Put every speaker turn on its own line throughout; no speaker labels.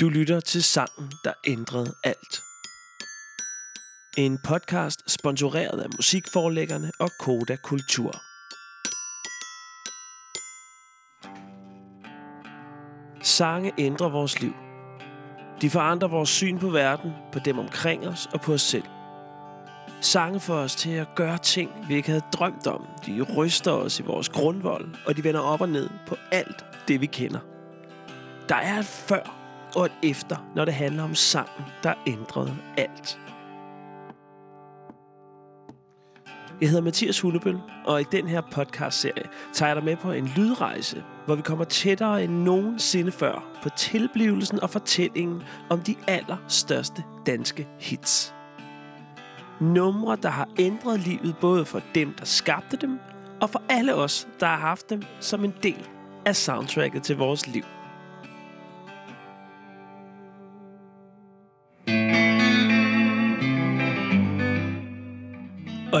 Du lytter til sangen, der ændrede alt. En podcast sponsoreret af musikforlæggerne og Koda Kultur. Sange ændrer vores liv. De forandrer vores syn på verden, på dem omkring os og på os selv. Sange får os til at gøre ting, vi ikke havde drømt om. De ryster os i vores grundvold, og de vender op og ned på alt det, vi kender. Der er et før og et efter, når det handler om sangen, der ændrede alt. Jeg hedder Mathias Hullebøl, og i den her podcast-serie tager jeg dig med på en lydrejse, hvor vi kommer tættere end nogensinde før på tilblivelsen og fortællingen om de allerstørste danske hits. Numre, der har ændret livet både for dem, der skabte dem, og for alle os, der har haft dem som en del af soundtracket til vores liv.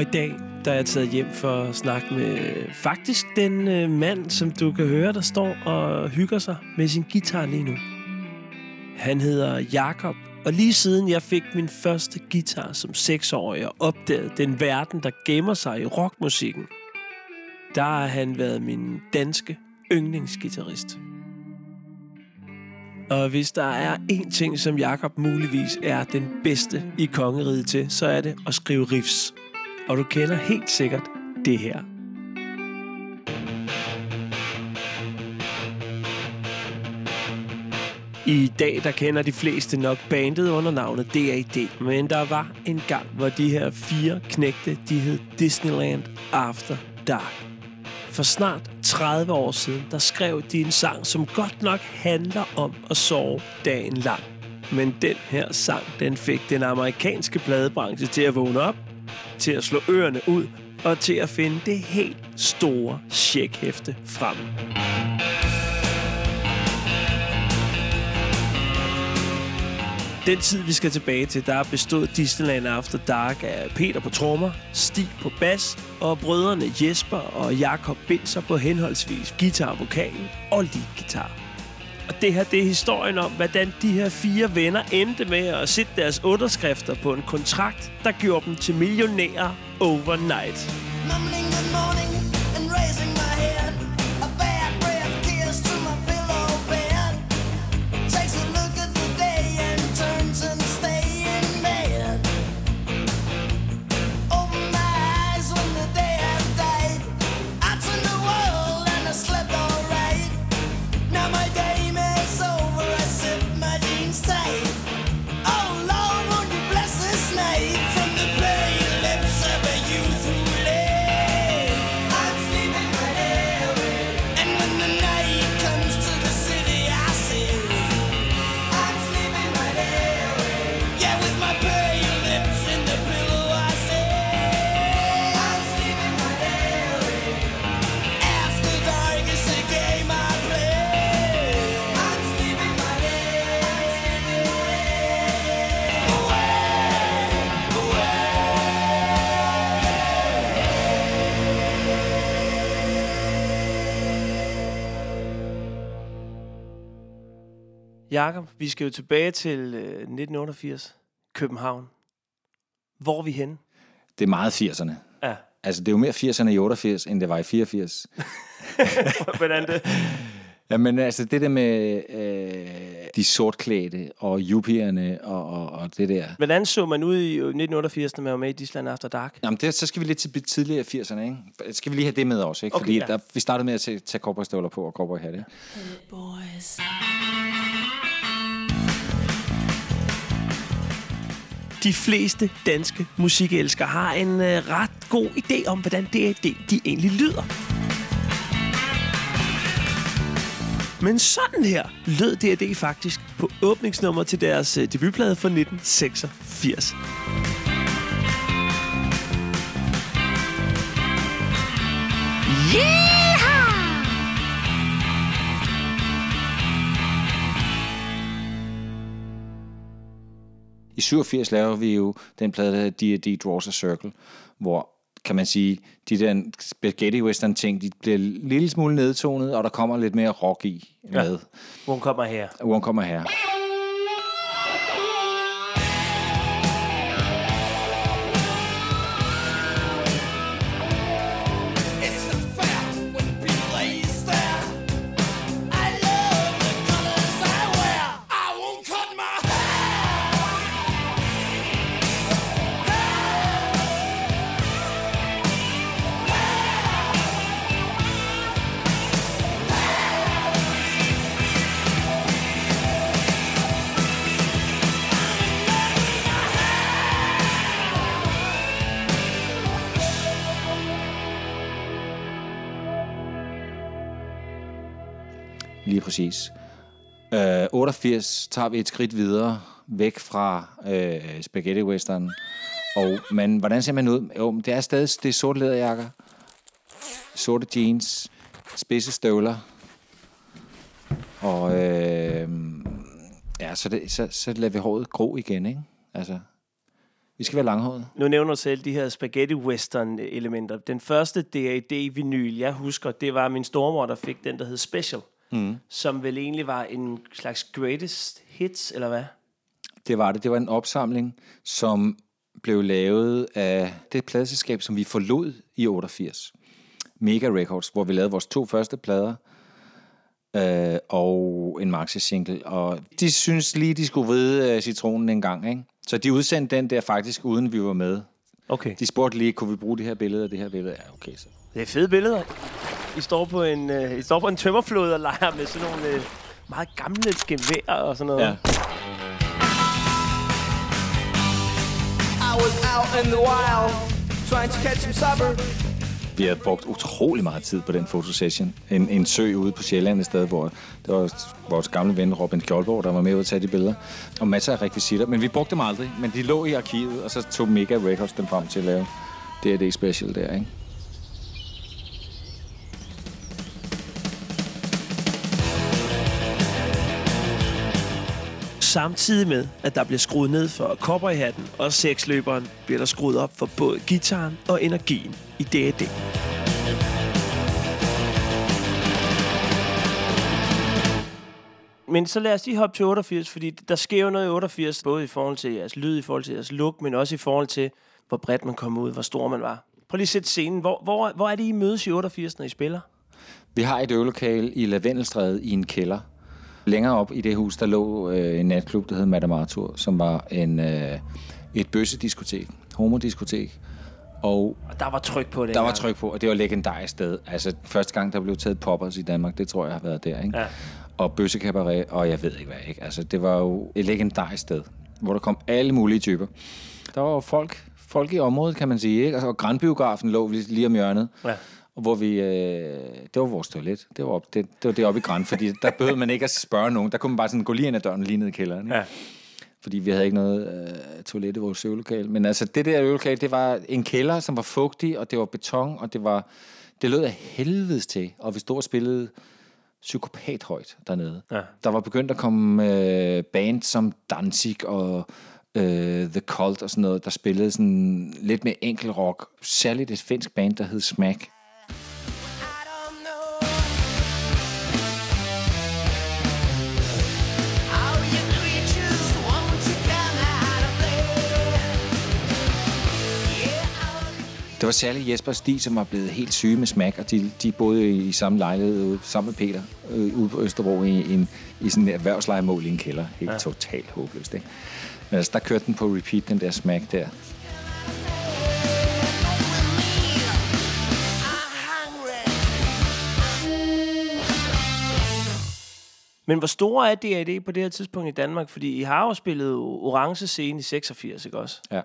Og i dag, der er jeg taget hjem for at snakke med faktisk den øh, mand, som du kan høre, der står og hygger sig med sin guitar lige nu. Han hedder Jakob, og lige siden jeg fik min første guitar som seksårig og opdagede den verden, der gemmer sig i rockmusikken, der har han været min danske yndlingsgitarrist. Og hvis der er én ting, som Jakob muligvis er den bedste i kongeriget til, så er det at skrive riffs. Og du kender helt sikkert det her. I dag der kender de fleste nok bandet under navnet DAD, men der var en gang, hvor de her fire knægte, de hed Disneyland After Dark. For snart 30 år siden, der skrev de en sang, som godt nok handler om at sove dagen lang. Men den her sang, den fik den amerikanske pladebranche til at vågne op, til at slå ørerne ud og til at finde det helt store checkhæfte frem. Den tid, vi skal tilbage til, der bestod Disneyland After Dark af Peter på trommer, Stig på bas og brødrene Jesper og Jakob Binser på henholdsvis guitar, og vokal og lead guitar. Og det her, det er historien om, hvordan de her fire venner endte med at sætte deres underskrifter på en kontrakt, der gjorde dem til millionærer overnight. Mumbling good morning Jakob, vi skal jo tilbage til øh, 1988, København. Hvor er vi henne?
Det er meget 80'erne.
Ja,
Altså, det er jo mere 80'erne i 88, end det var i 84.
hvordan det?
Jamen, altså, det der med øh, de sortklædte og yuppieerne og, og, og det der.
Hvordan så man ud i 1988, når man var med i Disneyland After Dark?
Jamen, det, så skal vi lidt til tidligere 80'erne, ikke? Skal vi lige have det med også, ikke?
Okay,
Fordi
ja.
der, vi startede med at tage, tage cowboystøvler på og cowboyhatte.
boys.
De fleste danske musikelskere har en øh, ret god idé om, hvordan det, det de egentlig lyder. Men sådan her lød D&D faktisk på åbningsnummer til deres øh, debutplade fra 1986.
I 87 laver vi jo den plade, der hedder D&D Draws a Circle, hvor kan man sige, de der spaghetti western ting, de bliver en lille smule nedtonet, og der kommer lidt mere rock i med.
Hvor hun kommer her.
Hvor kommer her. 88 tager vi et skridt videre, væk fra øh, spaghetti western. Og, men hvordan ser man ud? Jo, det er stadig det er sorte læderjakker, sorte jeans, spidse støvler. Og øh, ja, så, det, så, så lader vi håret gro igen, ikke? Altså, vi skal være langhåret.
Nu nævner du selv de her spaghetti western elementer. Den første D.A.D. vinyl, jeg husker, det var min stormor, der fik den, der hed Special. Mm. Som vel egentlig var en slags greatest hits, eller hvad?
Det var det. Det var en opsamling, som blev lavet af det pladselskab, som vi forlod i 88. Mega Records, hvor vi lavede vores to første plader øh, og en maxi-single. Og de synes lige, de skulle vride øh, citronen en gang, ikke? Så de udsendte den der faktisk, uden vi var med.
Okay.
De spurgte lige, kunne vi bruge det her billede og det her billede? Ja, okay, så.
Det er fede billeder. I står på en, øh, I står på en tømmerflod og leger med sådan nogle øh, meget gamle geværer og sådan noget.
Ja.
I was out in the wild, trying to catch some supper.
Vi har brugt utrolig meget tid på den fotosession. En, en sø ude på Sjælland et sted, hvor det var vores gamle ven Robin Skjoldborg, der var med ud at tage de billeder. Og masser af rekvisitter, men vi brugte dem aldrig. Men de lå i arkivet, og så tog Mega Records dem frem til at lave D&D Special der, ikke?
Samtidig med, at der bliver skruet ned for cowboyhatten og seksløberen, bliver der skruet op for både gitaren og energien i D.A.D. Men så lad os lige hoppe til 88, fordi der sker jo noget i 88, både i forhold til jeres lyd, i forhold til jeres look, men også i forhold til, hvor bredt man kom ud, hvor stor man var. Prøv lige at sætte scenen. Hvor, hvor, hvor er det, I mødes i 88, når I spiller?
Vi har et øvelokale i Lavendelstræde i en kælder. Længere op i det hus, der lå øh, en natklub, der hed Madame Arthur, som var en, øh, et bøssediskotek, homodiskotek. Og
Og der var tryk på det.
der var tryk på, og det var legendarisk sted. Altså, første gang, der blev taget poppers i Danmark, det tror jeg har været der, ikke?
Ja.
Og bøssekabaret, og jeg ved ikke hvad, ikke? Altså, det var jo et legendarisk sted, hvor der kom alle mulige typer. Der var jo folk, folk i området, kan man sige, ikke? Altså, og Grandbiografen lå lige om hjørnet.
Ja.
Og hvor vi, øh, det var vores toilet. Det var, op, det, det var deroppe i Grand, fordi der behøvede man ikke at spørge nogen. Der kunne man bare sådan gå lige ind ad døren lige ned i kælderen. Ikke?
Ja.
Fordi vi havde ikke noget øh, toilet i vores øvelokale. Men altså, det der øvelokale, det var en kælder, som var fugtig, og det var beton, og det var, det lød af helvedes til. Og vi stod og spillede psykopat højt dernede.
Ja.
Der var begyndt at komme øh, band som Danzig og øh, The Cult og sådan noget, der spillede sådan lidt mere enkel rock. Særligt et finsk band, der hed Smack. Det var særligt Jesper og Stig, som var blevet helt syge med Smack, og de, de boede i, samme lejlighed ude, sammen med Peter øh, ude på Østerbro i, en, i sådan en erhvervslejemål i en kælder. Helt ja. totalt håbløst, ikke? Men altså, der kørte den på repeat, den der Smack der.
Men hvor store er D.A.D. på det her tidspunkt i Danmark? Fordi I har jo spillet Orange Scene i 86, ikke også?
Ja.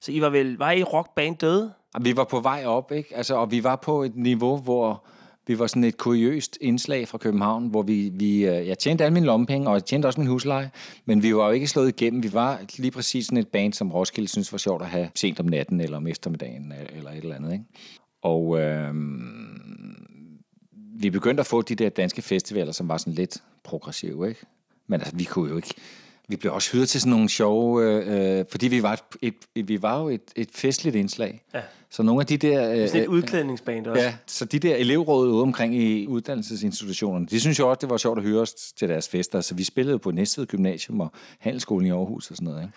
Så I var vel, var I rockband døde?
Vi var på vej op, ikke? Altså, og vi var på et niveau, hvor vi var sådan et kuriøst indslag fra København, hvor vi, vi øh, jeg tjente alle mine lommepenge, og jeg tjente også min husleje, men vi var jo ikke slået igennem. Vi var lige præcis sådan et band, som Roskilde synes var sjovt at have sent om natten, eller om eftermiddagen, øh, eller et eller andet, ikke? Og øh, vi begyndte at få de der danske festivaler, som var sådan lidt progressive, ikke? Men altså, vi kunne jo ikke... Vi blev også hyret til sådan nogle sjove... Øh, øh, fordi vi var, et, et, vi var jo et, et festligt indslag.
Ja.
Så nogle af de der... Øh,
Sådan et udklædningsband også.
Ja, så de der elevråd ude omkring i uddannelsesinstitutionerne, de synes jo også, det var sjovt at høre os til deres fester. Så vi spillede på Næstved Gymnasium og Handelsskolen i Aarhus og sådan noget. Ikke?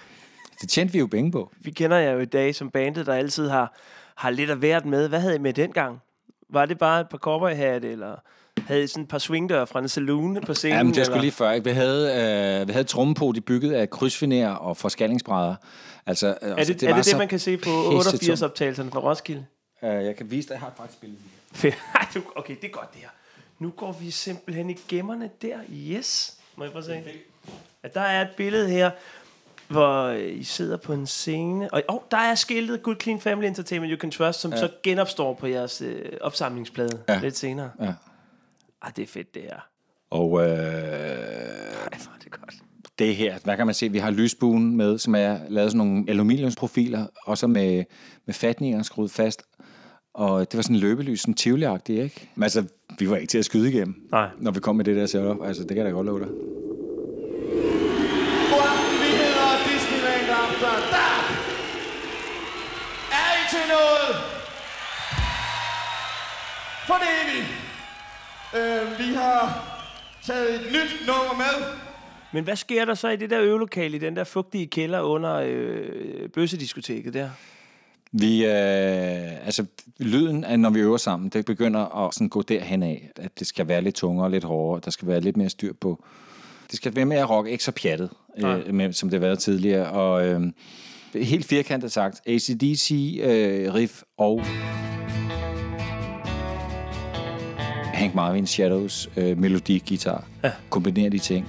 Det tjente vi jo penge på.
Vi kender jer jo i dag som bandet, der altid har, har lidt at været med. Hvad havde I med dengang? Var det bare et par cowboyhatte, eller havde sådan et par swingdør fra en saloon på scenen?
Ja, men det sgu lige før. Ikke? Vi havde, øh, vi havde trommepodi bygget af krydsfiner og forskallingsbrædder. Altså, øh,
Er det, det, er det, det man kan se på 88-optagelserne fra Roskilde?
Uh, jeg kan vise dig, jeg har faktisk billedet her.
Fedt. Okay, det er godt det her. Nu går vi simpelthen i gemmerne der. Yes. Må jeg prøve at se? Ja, der er et billede her, hvor øh, I sidder på en scene. Og oh, der er skiltet Good Clean Family Entertainment You Can Trust, som ja. så genopstår på jeres øh, opsamlingsplade. Ja. lidt senere.
Ja.
Ej, det er fedt det her.
Og øh,
Ej, hvor er det godt.
det her, hvad kan man se, vi har lysbuen med, som er lavet sådan nogle aluminiumsprofiler, og så med, med fatninger skruet fast. Og det var sådan en løbelys, sådan tivoli ikke? Men altså, vi var ikke til at skyde igennem,
Nej.
når vi kom med det der setup. Altså, det kan jeg da godt love dig.
God aften, vi hedder Disneyland After Dark. Er I til noget? For det er vi. Øh, vi har taget et nyt nummer med.
Men hvad sker der så i det der øvelokale, i den der fugtige kælder under øh, bøssediskoteket der?
Vi, øh, altså, lyden af, når vi øver sammen, det begynder at sådan gå derhen af, at det skal være lidt tungere og lidt hårdere. Der skal være lidt mere styr på. Det skal være mere rock, ikke så pjattet, øh, med, som det har været tidligere. Og øh, helt firkantet sagt, ACDC, øh, riff og Hank Marvin Shadows øh, melodi, guitar.
Ja.
Kombinere de ting.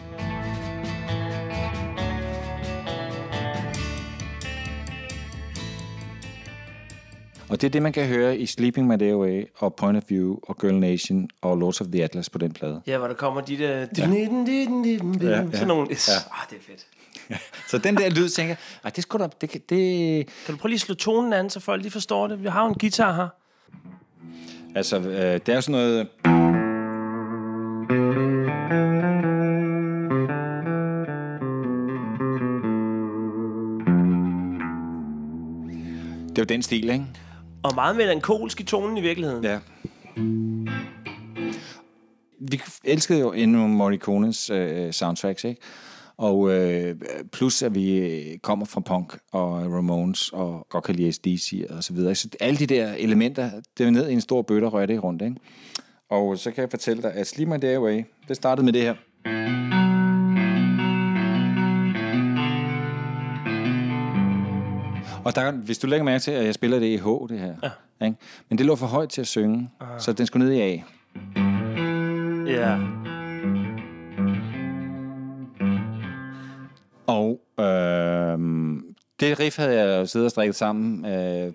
Og det er det, man kan høre i Sleeping My Day Away, og Point of View, og Girl Nation, og Lords of the Atlas på den plade.
Ja, hvor der kommer de der... Ja. Sådan nogle... Ja. Ah, det er fedt.
Så den der lyd, tænker jeg, "Ej, det skulle da, det, det,
Kan du prøve lige at slå tonen an, så folk lige forstår det? Vi har jo en guitar her.
altså, øh, det er jo sådan noget, den stil, ikke?
Og meget melankolsk i tonen i virkeligheden.
Ja. Vi elskede jo Ennio Morricones øh, soundtracks, ikke? Og øh, plus, at vi øh, kommer fra punk og Ramones og godt kan lide DC og så videre. Så alle de der elementer, det er ned i en stor bøtte og rører det rundt, ikke? Og så kan jeg fortælle dig, at My Day Away, det startede med det her. Og der, hvis du lægger mærke til, at jeg spiller det i H, det her. Ja. Ikke? Men det lå for højt til at synge, så den skulle ned i A.
Ja.
Og øh, det riff havde jeg siddet og strikket sammen, øh,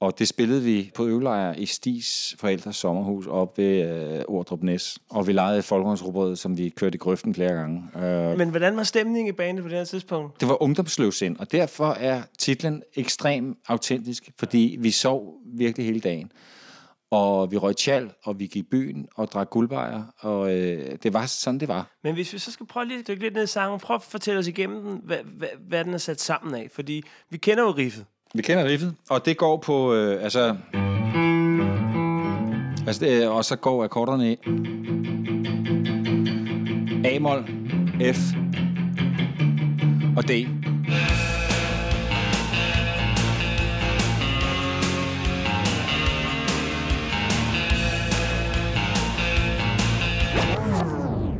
og det spillede vi på øvelejr i Stis forældres sommerhus op ved øh, Ordrup Næs. Og vi legede folkehåndsrobrød, som vi kørte i grøften flere gange. Øh,
Men hvordan var stemningen i bandet på det her tidspunkt?
det var ungdomsløvsind, og derfor er titlen ekstrem autentisk, fordi vi sov virkelig hele dagen. Og vi røg tjal, og vi gik i byen og drak guldbejer, og øh, det var sådan, det var.
Men hvis vi så skal prøve lige at dykke lidt ned i sangen, prøv at fortælle os igennem den, hvad, hvad, hvad den er sat sammen af. Fordi vi kender jo riffet.
Vi kender riffet, og det går på, øh, altså... altså det, øh, og så går akkorderne i A-mol, F og D.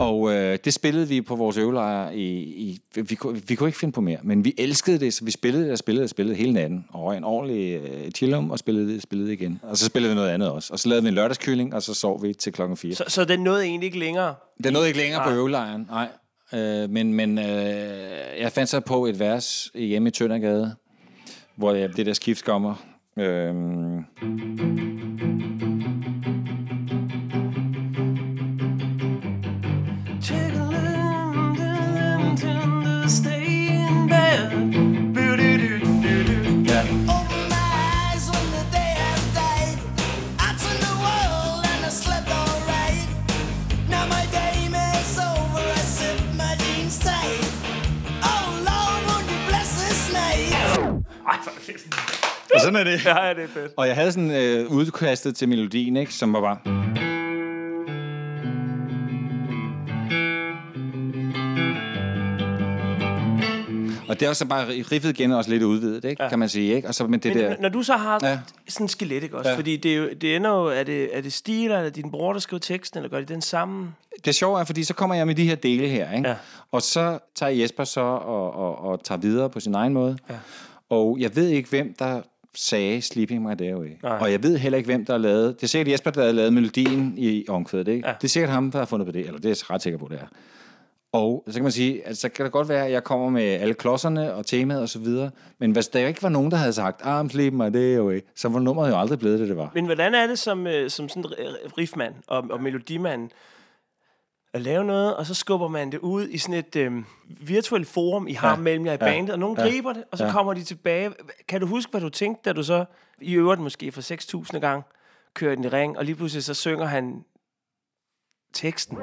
Og øh, det spillede vi på vores øvelejr i, i vi, kunne- vi kunne ikke finde på mere, men vi elskede det, så vi spillede og spillede og spillede hele natten. Og en ordentlig øh, chillum og spillede spillede igen. Og så spillede vi noget andet også. Og så lavede vi en lørdagskylling, og så sov vi til klokken 4.
Så, så den nåede egentlig ikke længere.
Det nåede ikke længere på
Nej.
øvelejren, nej. Øh, men men øh, jeg fandt så på et vers hjemme i Tøndergade, hvor det der skift kommer. Øh, sådan er det.
Ja, ja, det er fedt.
Og jeg havde sådan øh, udkastet til melodien, ikke, som var bare... Og det er også bare riffet igen også lidt udvidet, ikke? Ja. kan man sige, ikke? Og så med det
Men
der...
når du så har
Ja.
sådan en skelet, ikke også?
Ja.
Ja. Fordi det, er jo, det ender jo, er det, er det Stil, eller er det din bror, der skriver teksten, eller gør de den sammen?
Det sjove er, fordi så kommer jeg med de her dele her, ikke?
Ja.
Og så tager Jesper så og, og, og tager videre på sin egen måde. Ja. Og jeg ved ikke, hvem der sagde Sleeping My Day Away.
Nej.
Og jeg ved heller ikke, hvem der har lavet... Det er sikkert Jesper, der har lavet melodien i omkvædet, ikke?
Ja.
Det er sikkert ham, der har fundet på det, eller det er jeg ret sikker på, det er. Og så kan man sige, at så kan det godt være, at jeg kommer med alle klodserne og temaet og så videre, men hvis der ikke var nogen, der havde sagt, ah, I'm sleeping my day away, så var nummeret jo aldrig blevet det, det var.
Men hvordan er det som, øh, som sådan riffmand og, og melodimand? At lave noget, og så skubber man det ud i sådan et øh, virtuelt forum, I har
Ja.
ja. mellem jer i
Ja.
bandet, og nogen
Ja.
ja. griber det, og så
Ja.
ja. kommer de tilbage. Kan du huske, hvad du tænkte, da du så i øvrigt måske for 6.000 gang kører den i ring, og lige pludselig så synger han teksten.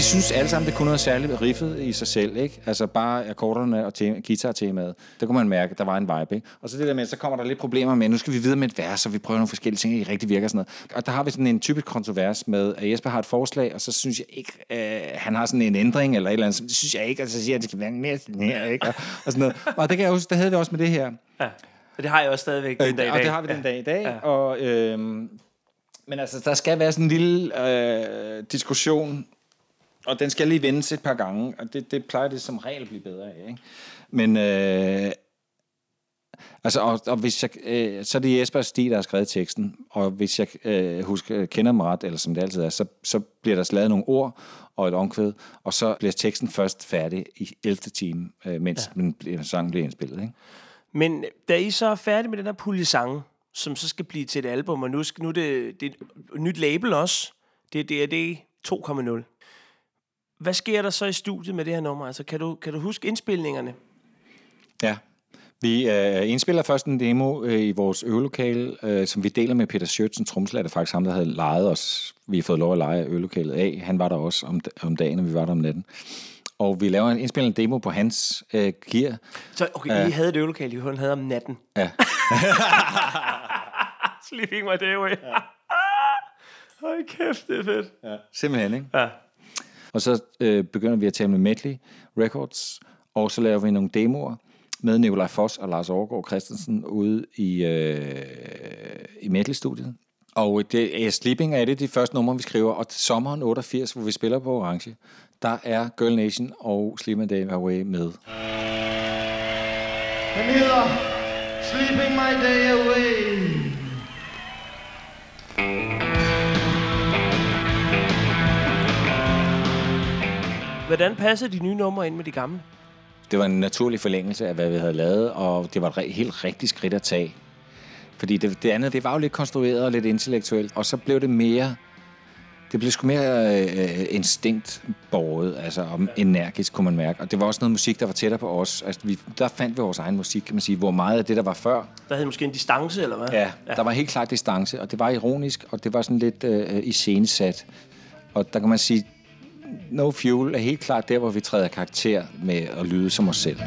Vi synes alle sammen, det kunne noget særligt riffet i sig selv, ikke? Altså bare akkorderne og tema, guitar-temaet. Der kunne man mærke, at der var en vibe, ikke? Og så det der med, så kommer der lidt problemer med, nu skal vi videre med et vers, og vi prøver nogle forskellige ting, og det rigtig virker og sådan noget. Og der har vi sådan en typisk kontrovers med, at Jesper har et forslag, og så synes jeg ikke, øh, han har sådan en ændring eller et eller andet, så det synes jeg ikke, og så siger jeg, at det skal være mere sådan her, ikke? Og, og sådan noget. Og det kan jeg huske, der havde vi også med det her.
Ja. Og det har jeg også stadigvæk den dag i
Øh, og
dag.
det har vi den dag i dag.
Ja.
Og, øhm, men altså, der skal være sådan en lille øh, diskussion, og den skal lige vendes et par gange, og det, det plejer det som regel at blive bedre af. Ikke? Men øh, altså, og, og hvis jeg, øh, så er det Jesper Stig, der har skrevet teksten, og hvis jeg øh, husker, kender mig ret, eller som det altid er, så, så bliver der lavet nogle ord og et omkvæd, og så bliver teksten først færdig i 11. time, øh, mens ja. den, bliver- sangen bliver indspillet. Ikke?
Men da I så er færdige med den her pulje sange, som så skal blive til et album, og nu, skal, nu er det, det er et nyt label også, det er DRD 2.0. Hvad sker der så i studiet med det her nummer? Altså, kan du, kan du huske indspilningerne?
Ja. Vi øh, indspiller først en demo øh, i vores øvelokale, øh, som vi deler med Peter Schøtz, en tromslærer, der faktisk ham, der havde lejet os. Vi har fået lov at lege øvelokalet af. Han var der også om, om dagen, og vi var der om natten. Og vi laver en indspillende demo på hans øh, gear.
Så okay, ja. I havde et øvelokale, I havde om natten.
Ja.
Sleeping my day away. Ja. Hold kæft, det er fedt.
ja. Simpelthen, ikke?
Ja.
Og så øh, begynder vi at tale med Medley Records, og så laver vi nogle demoer med Nikolaj Foss og Lars Overgaard Christensen ude i, øh, i Medley-studiet. Og det er Sleeping er det de første numre, vi skriver, og sommeren 88, hvor vi spiller på Orange, der er Girl Nation og Sleeping Day Away med.
Den hedder Sleeping My Day Away.
Hvordan passer de nye numre ind med de gamle?
Det var en naturlig forlængelse af, hvad vi havde lavet, og det var et helt rigtigt skridt at tage. Fordi det, det andet, det var jo lidt konstrueret og lidt intellektuelt, og så blev det mere... Det blev sgu mere øh, instinktborget, altså og energisk, kunne man mærke. Og det var også noget musik, der var tættere på os. Altså, vi, der fandt vi vores egen musik, kan man sige. Hvor meget af det, der var før,
Der havde måske en distance, eller hvad?
Ja, ja, der var helt klart distance, og det var ironisk, og det var sådan lidt øh, iscenesat. Og der kan man sige, No Fuel er helt klart der, hvor vi træder karakter med at lyde som os selv.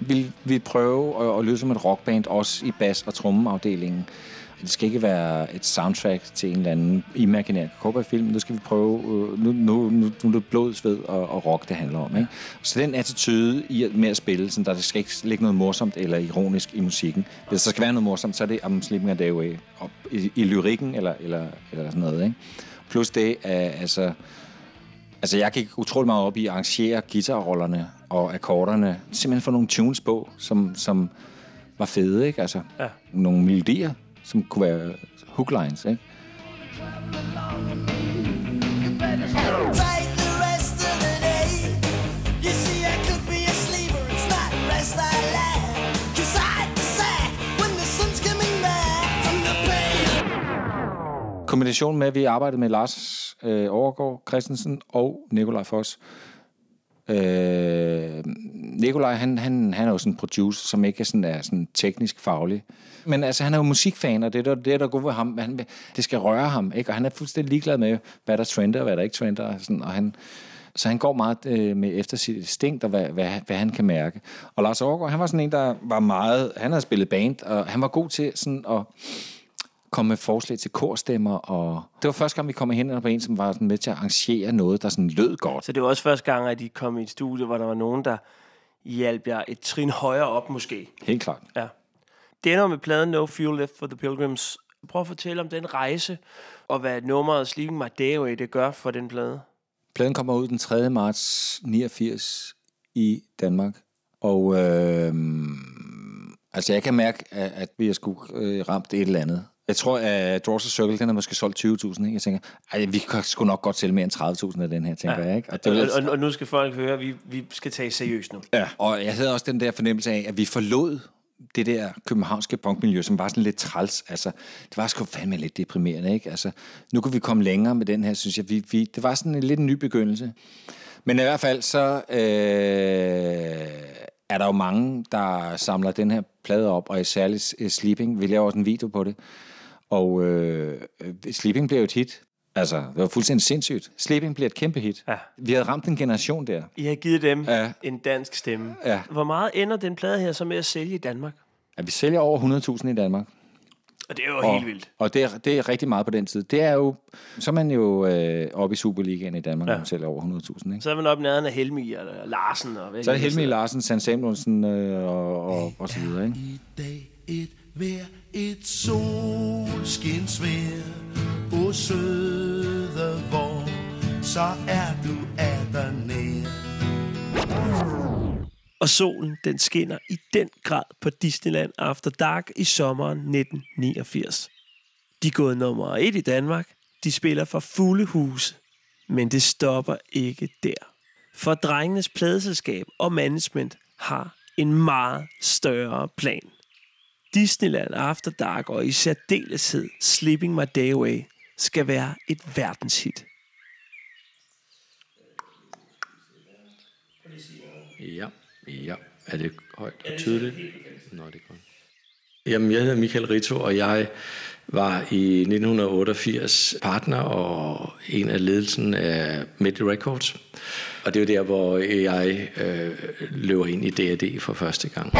Vil vi prøve at, at lyde som et rockband, også i bas- og trommeafdelingen? Det skal ikke være et soundtrack til en eller anden imaginær cowboyfilm. Nu skal vi prøve, øh, nu, nu, nu, nu er det blod, sved og, og rock, det handler om. Ikke? Så den attitude i med at spille, sådan, der skal ikke ligge noget morsomt eller ironisk i musikken. Hvis der skal være noget morsomt, så er det I'm Sleeping a Day Away. Og i, i lyrikken eller, eller, eller sådan noget. Ikke? Plus det, er, altså, Altså, jeg gik utrolig meget op i at arrangere guitarrollerne og akkorderne. Simpelthen få nogle tunes på, som, som var fede, ikke? Altså,
Ja.
nogle melodier, som kunne være hooklines, ikke?
Take the rest of the day. You see, I could be a sleeper. It's not rest I lack. Cause I decide when the sun's coming back from the pain.
Kombination med, at vi arbejdede med Lars øh, Overgaard Christensen og Nikolaj Foss. Øh, Nikolaj, han, han, han er jo sådan en producer, som ikke er sådan, er sådan teknisk faglig. Men altså, han er jo musikfan, og det er der, det er der går ved ham. Han, det skal røre ham, ikke? Og han er fuldstændig ligeglad med, hvad der trender, og hvad der ikke trender. Og sådan, og han, så han går meget øh, med efter sit instinkt, og hvad, hvad, hvad han kan mærke. Og Lars Overgaard, han var sådan en, der var meget... Han havde spillet band, og han var god til sådan at komme med forslag til korstemmer, og det var første gang, vi kom hen på en, som var sådan med til at arrangere noget, der sådan lød godt.
Så det var også første gang, at I kom i et studie, hvor der var nogen, der hjalp jer et trin højere op, måske.
Helt klart.
Ja. Det ender med pladen No Fuel Left for the Pilgrims. Prøv at fortælle om den rejse, og hvad nummeret Sleeping My Day Away, det gør for den plade.
Pladen kommer ud den 3. marts 89 i Danmark. Og øh, altså jeg kan mærke, at, at vi har sgu øh, ramt et eller andet. Jeg tror, at Draws Circle, den har måske solgt 20.000. Ikke? Jeg tænker, ej, vi kan sgu nok godt sælge mere end 30.000 af den her, tænker ja. jeg. Ikke?
Og,
det lidt-
og, og, og nu skal folk høre, at vi, vi skal tage seriøst nu.
Ja. Og jeg havde også den der fornemmelse af, at vi forlod det der københavnske punkmiljø, som var sådan lidt træls. Altså, det var sgu fandme lidt deprimerende, ikke? Altså, nu kunne vi komme længere med den her, synes jeg. Vi, vi, det var sådan en lidt en ny begyndelse. Men i hvert fald så øh, er der jo mange, der samler den her plade op, og særligt øh, Sleeping. Vi laver også en video på det. Og øh, øh, Sleeping blev jo et hit. Altså, det var fuldstændig sindssygt. Sleeping blev et kæmpe hit.
Ja.
Vi havde ramt en generation der.
I har givet dem
Ja.
ja. en dansk stemme.
Ja.
Hvor meget ender den plade her så med at sælge i Danmark?
At vi sælger over 100.000 i Danmark.
Og det er jo
og,
helt vildt.
Og det er, det er rigtig meget på den tid. Det er jo, så er man jo øh, oppe i Superligaen i Danmark, ja.
Ja.
når man sælger over 100.000. Ikke?
Så er man op i nærheden af Helmi og Larsen. Og hvad
Så er det Helmi. Larsen, Sand Samuelsen øh, og, og, og så videre. Ikke?
I dag et vejr, et solskinsvær O søde vor, så er du atter nær
Og solen, den skinner i den grad på Disneyland After Dark i sommeren 1989. De er gået nummer et i Danmark. De spiller for fulde huse. Men det stopper ikke der. For drengenes pladeselskab og management har en meget større plan. Disneyland After Dark og i særdeleshed Sleeping My Day Away skal være et verdenshit.
Ja, ja. Er det højt og tydeligt? Nå, det er godt. Jamen, jeg hedder Michael Rito, og jeg var i 1988 partner og en af ledelsen af Medley Records. Og det er jo der, hvor jeg øh, løber ind i D&D for første gang.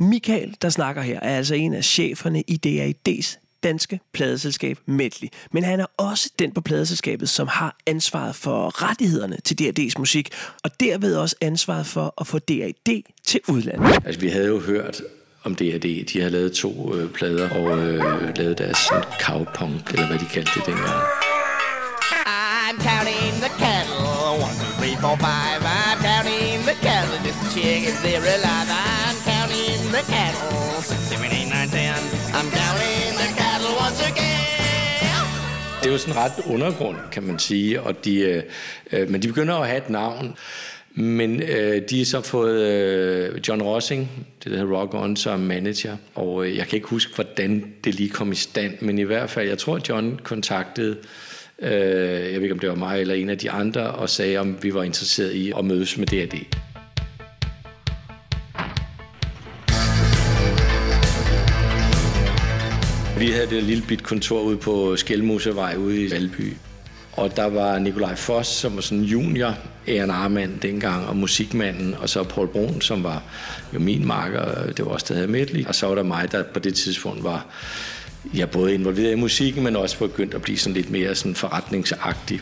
Michael, der snakker her, er altså en af cheferne i DAID's danske pladeselskab Medley. Men han er også den på pladeselskabet, som har ansvaret for rettighederne til DAD's musik, og derved også ansvaret for at få DAD til udlandet.
Altså, vi havde jo hørt om D&D. De har lavet to øh, plader og øh, lavet deres sådan, cowpunk, eller hvad de kaldte det dengang.
I'm counting the cattle. One, four, five. I'm counting the cattle just to check if they're alive. I'm counting the cattle. Six, seven, eight, nine, ten. I'm counting the cattle once again.
Det er jo sådan ret undergrund, kan man sige, og de, øh, øh, men de begynder at have et navn. Men øh, de har så fået øh, John Rossing, det der hedder Rock On, som manager. Og øh, jeg kan ikke huske, hvordan det lige kom i stand, men i hvert fald, jeg tror, John kontaktede, øh, øh, jeg ved ikke, om det var mig eller en af de andre, og sagde, om vi var interesseret i at mødes med DRD. Vi havde det lille bit kontor ude på Skelmosevej ude i Valby. Og der var Nikolaj Foss, som var sådan junior A&R-mand dengang, og musikmanden, og så Paul Brun, som var jo min marker, det var også der havde Medley. Og så var der mig, der på det tidspunkt var jeg både involveret i musikken, men også begyndt at blive sådan lidt mere sådan forretningsagtig.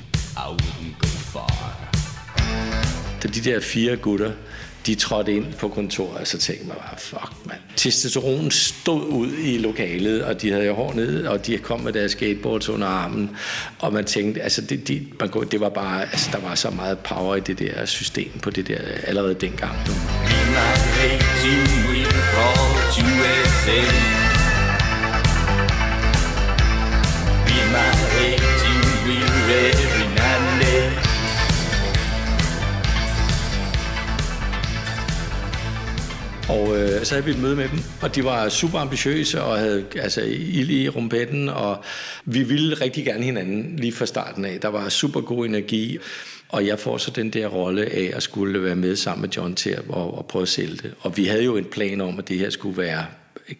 Da de der fire gutter, de trådte ind på kontoret, så tænkte jeg bare, fuck mand. Testosteron stod ud i lokalet, og de havde jo hår ned, og de kom med deres skateboards under armen. Og man tænkte, altså det, de, man, kunne- det var bare, altså der var så meget power i det der system på det der allerede dengang.
Be my every night and day.
Og øh, så havde vi et møde med dem, og de var super ambitiøse og havde altså, ild i rumpetten, og vi ville rigtig gerne hinanden lige fra starten af. Der var super god energi, og jeg får så den der rolle af at skulle være med sammen med John til at, og, og prøve at sælge det. Og vi havde jo en plan om, at det her skulle være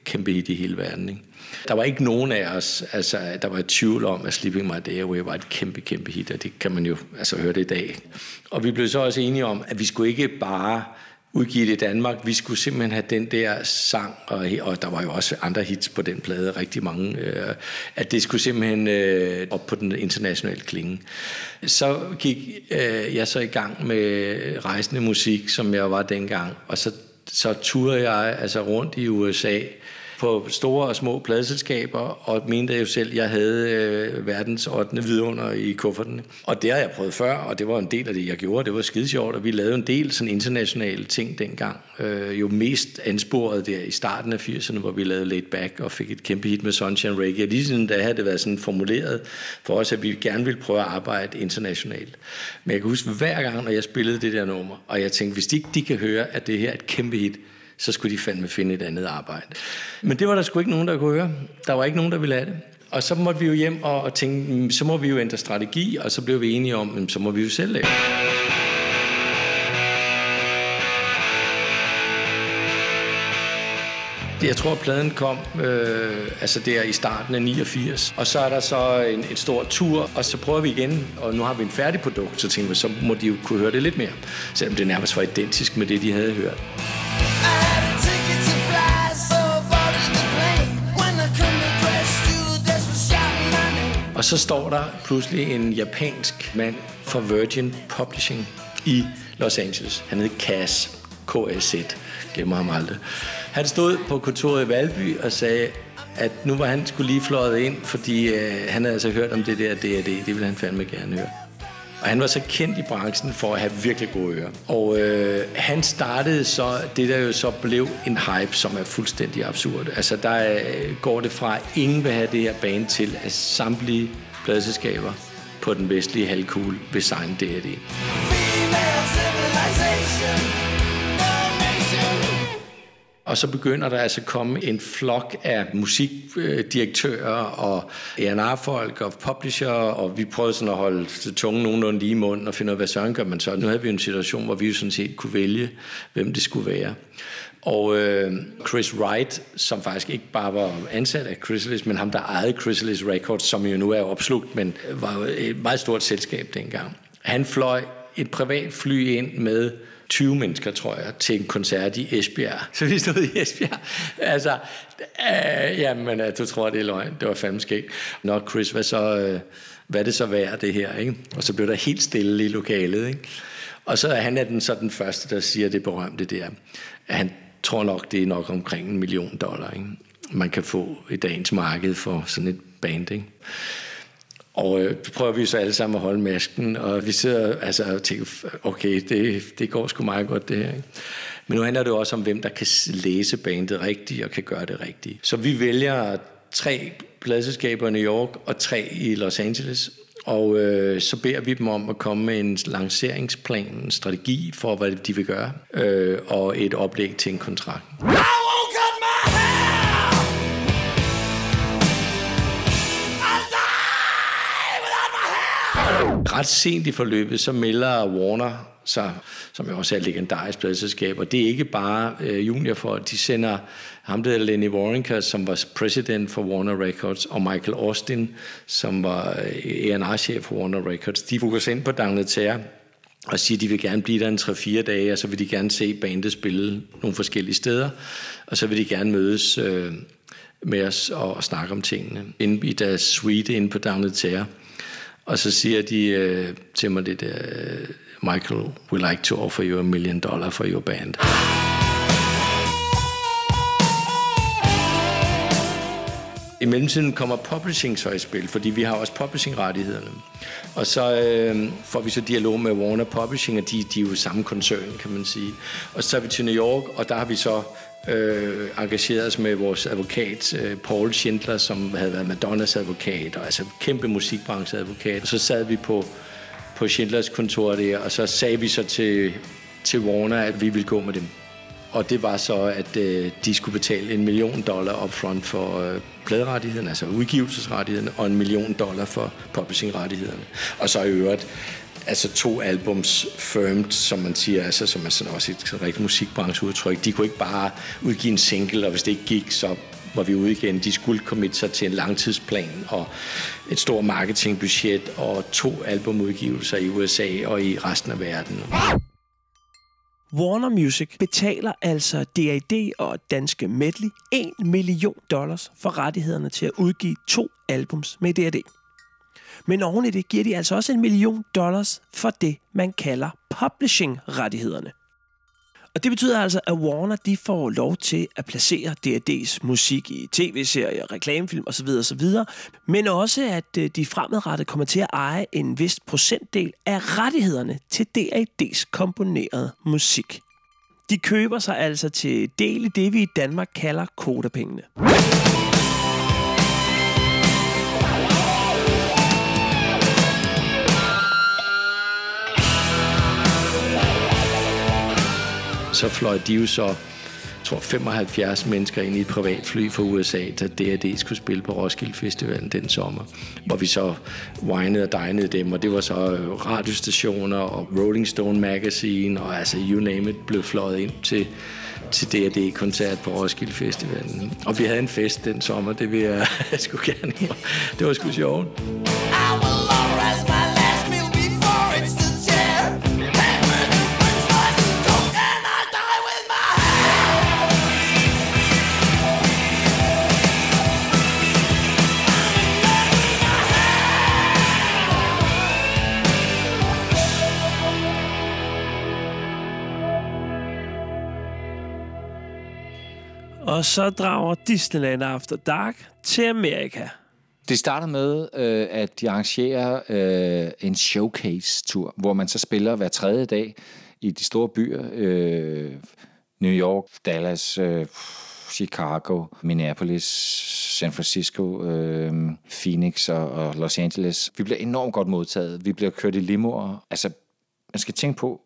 kæmpe hit i hele verden. Ikke? Der var ikke nogen af os, altså, der var i tvivl om, at Sleeping My Day Away var et kæmpe, kæmpe hit, og det kan man jo altså, høre det i dag. Og vi blev så også enige om, at vi skulle ikke bare udgive det i Danmark. Vi skulle simpelthen have den der sang, og, og der var jo også andre hits på den plade, rigtig mange, øh, at det skulle simpelthen øh, op på den internationale klinge. Så gik øh, jeg så i gang med rejsende musik, som jeg var dengang, og så, så turede jeg altså rundt i USA på store og små pladselskaber, og mente jo selv, at jeg havde øh, verdens 8. vidunder i kufferten. Og det har jeg prøvet før, og det var en del af det, jeg gjorde. Det var skide sjovt, og vi lavede en del sådan internationale ting dengang. Øh, jo mest ansporet der i starten af 80'erne, hvor vi lavede Laid Back og fik et kæmpe hit med Sunshine Reggae. Lige siden da havde det været sådan formuleret for os, at vi gerne ville prøve at arbejde internationalt. Men jeg kan huske hver gang, når jeg spillede det der nummer, og jeg tænkte, hvis de ikke de kan høre, at det her er et kæmpe hit, så skulle de fandme finde et andet arbejde. Men det var der sgu ikke nogen, der kunne høre. Der var ikke nogen, der ville have det. Og så måtte vi jo hjem og, og tænke, mm, så må vi jo ændre strategi, og så blev vi enige om, mm, så må vi jo selv lave. det." Jeg tror, pladen kom øh, altså der i starten af 89. Og så er der så en, en stor tur, og så prøver vi igen, og nu har vi en færdig produkt, så tænker vi, så må de jo kunne høre det lidt mere. Selvom det nærmest var identisk med det, de havde hørt. Og så står der pludselig en japansk mand fra Virgin Publishing i Los Angeles. Han hed Cass, K-A-Z, glemmer ham aldrig. Han stod på kontoret i Valby og sagde, at nu var han skulle lige fløjet ind, fordi øh, han havde altså hørt om det der D&D, det ville han fandme gerne høre. Og han var så kendt i branchen for at have virkelig gode ører. Og øh, han startede så det, der jo så blev en hype, som er fuldstændig absurd. Altså der øh, går det fra, at ingen vil have det her bane til, at samtlige pladselskaber på den vestlige halvkugle vil signe D&D.
Female civilization.
Og så begynder der altså at komme en flok af musikdirektører og A&R-folk og publisher, og vi prøvede sådan at holde tungen nogenlunde lige i munden og finde ud af, hvad søren gør man så. Nu havde vi en situation, hvor vi jo sådan set kunne vælge, hvem det skulle være. Og øh, Chris Wright, som faktisk ikke bare var ansat af Chrysalis, men ham, der ejede Chrysalis Records, som jo nu er opslugt, men var et meget stort selskab dengang. Han fløj et privat fly ind med 20 mennesker, tror jeg, til en koncert i Esbjerg. Så vi stod i Esbjerg. Altså, øh, jamen, øh, du tror, det er løgn. Det var fandme skægt. Nå, Chris, hvad, så, øh, hvad er det så værd, det her? Ikke? Og så blev der helt stille i lokalet. Ikke? Og så er han er den, så den første, der siger det berømte der. At han tror nok, det er nok omkring en million dollar, ikke? man kan få i dagens marked for sådan et band. Ikke? Og øh, prøver vi så alle sammen at holde masken, og vi sidder altså, og tænker, okay, det, det går sgu meget godt det her. Ikke? Men nu handler det også om, hvem der kan læse bandet rigtigt og kan gøre det rigtigt. Så vi vælger tre pladselskaber i New York og tre i Los Angeles. Og øh, så beder vi dem om at komme med en lanceringsplan, en strategi for, hvad de vil gøre, øh, og et oplæg til en kontrakt. Ret sent i forløbet, så melder Warner sig, som jo også er et legendarisk pladselskab, og det er ikke bare øh, for de sender ham der Lenny Warrenker, som var president for Warner Records, og Michael Austin, som var øh, A&R-chef for Warner Records. De fokuserer ind på D'Angleterre og siger, at de vil gerne blive der en 3-4 dage, og så vil de gerne se bandet spille nogle forskellige steder, og så vil de gerne mødes øh, med os og, og snakke om tingene. Inde i deres suite inde på D'Angleterre, og så siger de øh, til mig det der, øh, Michael, we like to offer you a million dollar for your band. I mellemtiden kommer publishing så i spil, fordi vi har også publishing-rettighederne. Og så øh, får vi så dialog med Warner Publishing, og de, de er jo samme koncern, kan man sige. Og så er vi til New York, og der har vi så øh, engageret os med vores advokat, øh, Paul Schindler, som havde været Madonnas advokat, og altså kæmpe musikbrancheadvokat. Og så sad vi på, på Schindlers kontor der, og så sagde vi så til, til Warner, at vi ville gå med dem. Og det var så, at øh, de skulle betale en million dollar upfront for øh, pladerettighederne, altså udgivelsesrettighederne, og en million dollar for publishingrettighederne. Og så i øvrigt altså to albums firmed, som man siger, altså, som er sådan også et rigtigt musikbrancheudtryk. De kunne ikke bare udgive en single, og hvis det ikke gik, så var vi ude igen. De skulle committe sig til en langtidsplan og et stort marketingbudget og to albumudgivelser i USA og i resten af verden.
Warner Music betaler altså D.A.D. og Danske Medley 1 million dollars for rettighederne til at udgive to albums med D.A.D. Men oven i det giver de altså også en million dollars for det, man kalder publishing-rettighederne. Og det betyder altså, at Warner de får lov til at placere D&D's musik i tv-serier, reklamefilm osv. osv. Men også, at øh, de fremadrettet kommer til at eje en vis procentdel af rettighederne til D&D's komponerede musik. De køber sig altså til del i det, vi i Danmark kalder kodapengene.
Så fløj de jo så, jeg tror 75 mennesker ind i et privatfly fra USA, da D&D skulle spille på Roskilde Festivalen den sommer. Hvor vi så winede og dinede dem, og det var så øh, radiostationer og Rolling Stone Magazine, og altså you name it, blev fløjet ind til til D&D-koncert på Roskilde Festivalen. Og vi havde en fest den sommer, det vil jeg sgu gerne. Det var sgu sjovt.
Og så drager Disneyland After Dark til Amerika.
Det starter med, øh, at de arrangerer øh, en showcase-tur, hvor man så spiller hver tredje dag i de store byer. Øh, New York, Dallas, øh, Chicago, Minneapolis, San Francisco, øh, Phoenix og, og Los Angeles. Vi bliver enormt godt modtaget. Vi bliver kørt i limoer. Altså, man skal tænke på,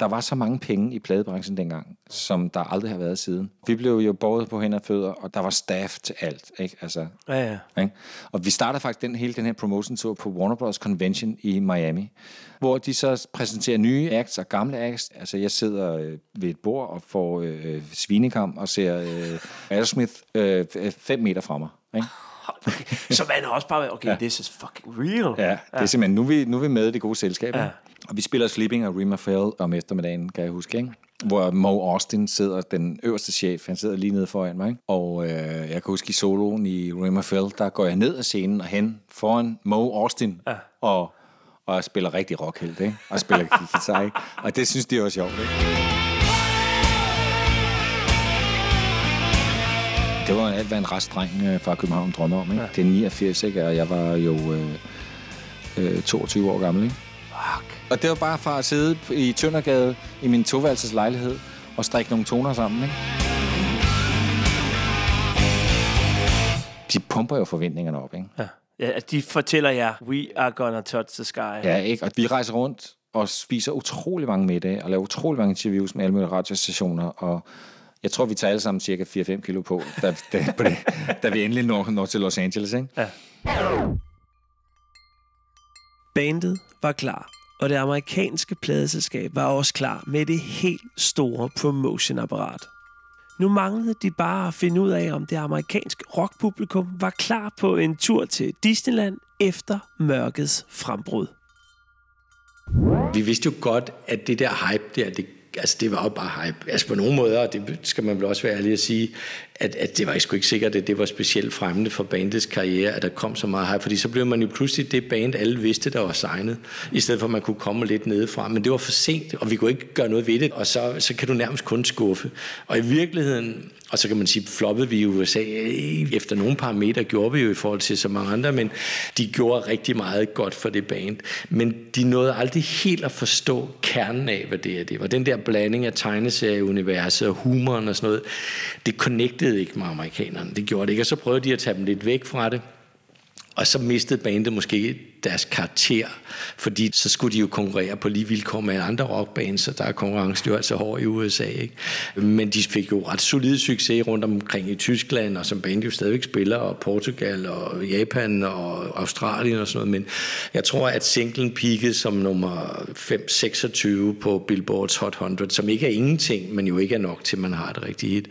der var så mange penge i pladebranchen dengang, som der aldrig har været siden. Vi blev jo båret på hænder og fødder, og der var staff til alt. Ikke? Altså,
Ja, ja.
ikke? Og vi starter faktisk den, hele den her promotion tour på Warner Bros. Convention i Miami, hvor de så præsenterer nye acts og gamle acts. Altså, jeg sidder øh, ved et bord og får øh, svinekam og ser øh, Aerosmith øh, fem meter fra mig. Ikke?
Så man har også bare været, okay, ja. this is fucking real.
Ja, det er simpelthen, nu er vi, nu er vi med i det gode selskab. Ja. Og vi spiller Sleeping og Rima Fell om eftermiddagen, kan jeg huske, ikke? Hvor Mo Austin sidder, den øverste chef, han sidder lige nede foran mig. Ikke? Og øh, jeg kan huske i soloen i Rima Fell, der går jeg ned af scenen og hen foran Mo Austin. Ja. Og, og jeg spiller rigtig rockhelt, ikke? Og spiller guitar, ikke? Og det synes de også sjovt, ikke? Det var alt, hvad en restdreng øh, fra København drømmer om, ikke? Ja. Det er 89, ikke? Og jeg var jo øh, øh, 22 år gammel, ikke? Fuck. Og det var bare fra at sidde i Tøndergade i min toværelses lejlighed og strikke nogle toner sammen, ikke? De pumper jo forventningerne op, ikke?
Ja. ja. at De fortæller jer, we are gonna touch the sky.
Ja, ikke? Og vi rejser rundt og spiser utrolig mange middage og laver utrolig mange interviews med alle mulige radiostationer, og jeg tror, vi tager alle sammen cirka 4-5 kilo på, da, da, på det, da vi endelig når, når til Los Angeles, ikke?
Ja. Bandet var klar, og det amerikanske pladeselskab var også klar med det helt store promotionapparat. Nu manglede de bare at finde ud af, om det amerikanske rockpublikum var klar på en tur til Disneyland efter mørkets frembrud.
Vi vidste jo godt, at det der hype der, det, altså det var jo bare hype. Altså på nogle måder, og det skal man vel også være ærlig at sige, at, at det var sgu ikke sikkert, at det var specielt fremmende for bandets karriere, at der kom så meget hype, fordi så blev man jo pludselig det band, alle vidste, der var signet, i stedet for at man kunne komme lidt nedefra. Men det var for sent, og vi kunne ikke gøre noget ved det, og så, så kan du nærmest kun skuffe. Og i virkeligheden, og så kan man sige, floppede vi i USA øh, efter nogle parametre, gjorde vi jo i forhold til så mange andre, men de gjorde rigtig meget godt for det band. Men de nåede aldrig helt at forstå kernen af, hvad det er. Det var den der blanding af tegneserieuniverset og humoren og sådan noget. Det connectede ikke med amerikanerne. Det gjorde det ikke, og så prøvede de at tage dem lidt væk fra det. Og så mistede bandet måske deres karakter, fordi så skulle de jo konkurrere på lige vilkår med andre rockbands, så der er konkurrencen jo altså hård i USA. Ikke? Men de fik jo ret solid succes rundt omkring i Tyskland, og som band jo stadigvæk spiller, og Portugal, og Japan, og Australien og sådan noget. Men jeg tror, at singlen peakede som nummer 5-26 på Billboards Hot 100, som ikke er ingenting, men jo ikke er nok til, man har det rigtige hit.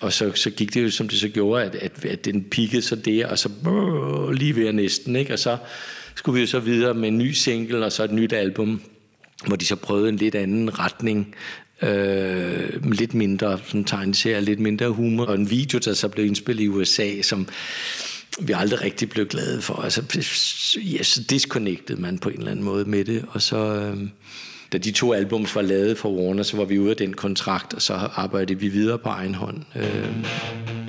Og så, så gik det jo, som det så gjorde, at, at, at den peakede så der, og så brrr, lige ved næsten, ikke? Og så skulle vi jo så videre med en ny single, og så et nyt album, hvor de så prøvede en lidt anden retning, øh, lidt mindre sådan tegneserie, lidt mindre humor, og en video, der så blev indspillet i USA, som vi aldrig rigtig blev glade for. Altså, ja, så disconnected man på en eller anden måde med det, og så... Øh, da de to albums var lavet for Warner, så var vi ude af den kontrakt, og så arbejdede vi videre på egen hånd. Øh.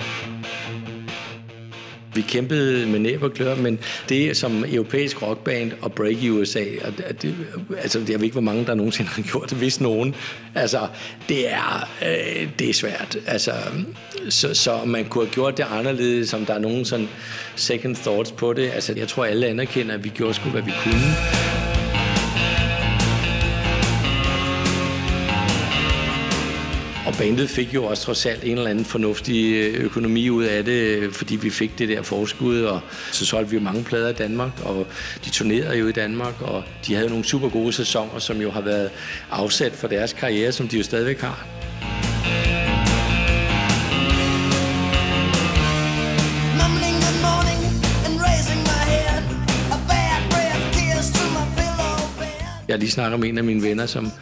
Vi kæmpede med næb og klør, men det som europæisk rockband og break i USA, og det, altså jeg ved ikke, hvor mange der nogensinde har gjort det, hvis nogen. Altså, det er, øh, det er svært. Altså, så, så man kunne have gjort det anderledes, som der er nogen sådan second thoughts på det. Altså, jeg tror, alle anerkender, at vi gjorde sgu, hvad vi kunne. Bandet fik jo også trods alt en eller anden fornuftig øh, økonomi ud af det, fordi vi fik det der forskud, og så solgte vi jo mange plader i Danmark, og de turnerede jo i Danmark, og de havde nogle super gode sæsoner, som jo har været afsat for deres karriere, som de jo stadigvæk har. Jeg lige snakket med en af mine venner, som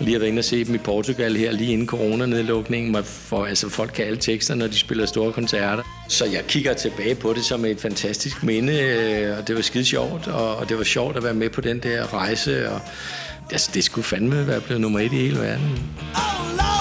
lige har været inde og se dem i Portugal her, lige inden coronanedlukningen, for, altså, folk kan alle tekster, når de spiller store koncerter. Så jeg kigger tilbage på det som et fantastisk minde, øh, og det var skide sjovt, og, og det var sjovt at være med på den der rejse, og altså, det skulle fandme være blevet nummer et i hele verden.
Oh Lord,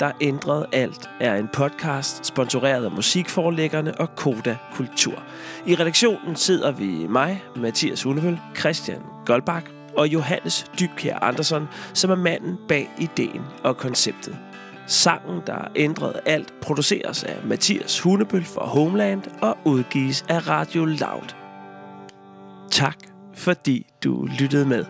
der ændrede alt, er en podcast sponsoreret af musikforlæggerne og Koda Kultur. I redaktionen sidder vi mig, Mathias Hunevøl, Christian Goldbach og Johannes Dybkjær Andersen, som er manden bag ideen og konceptet. Sangen, der ændrede alt, produceres af Mathias Hunebøl for Homeland og udgives af Radio Loud. Tak, fordi du lyttede med.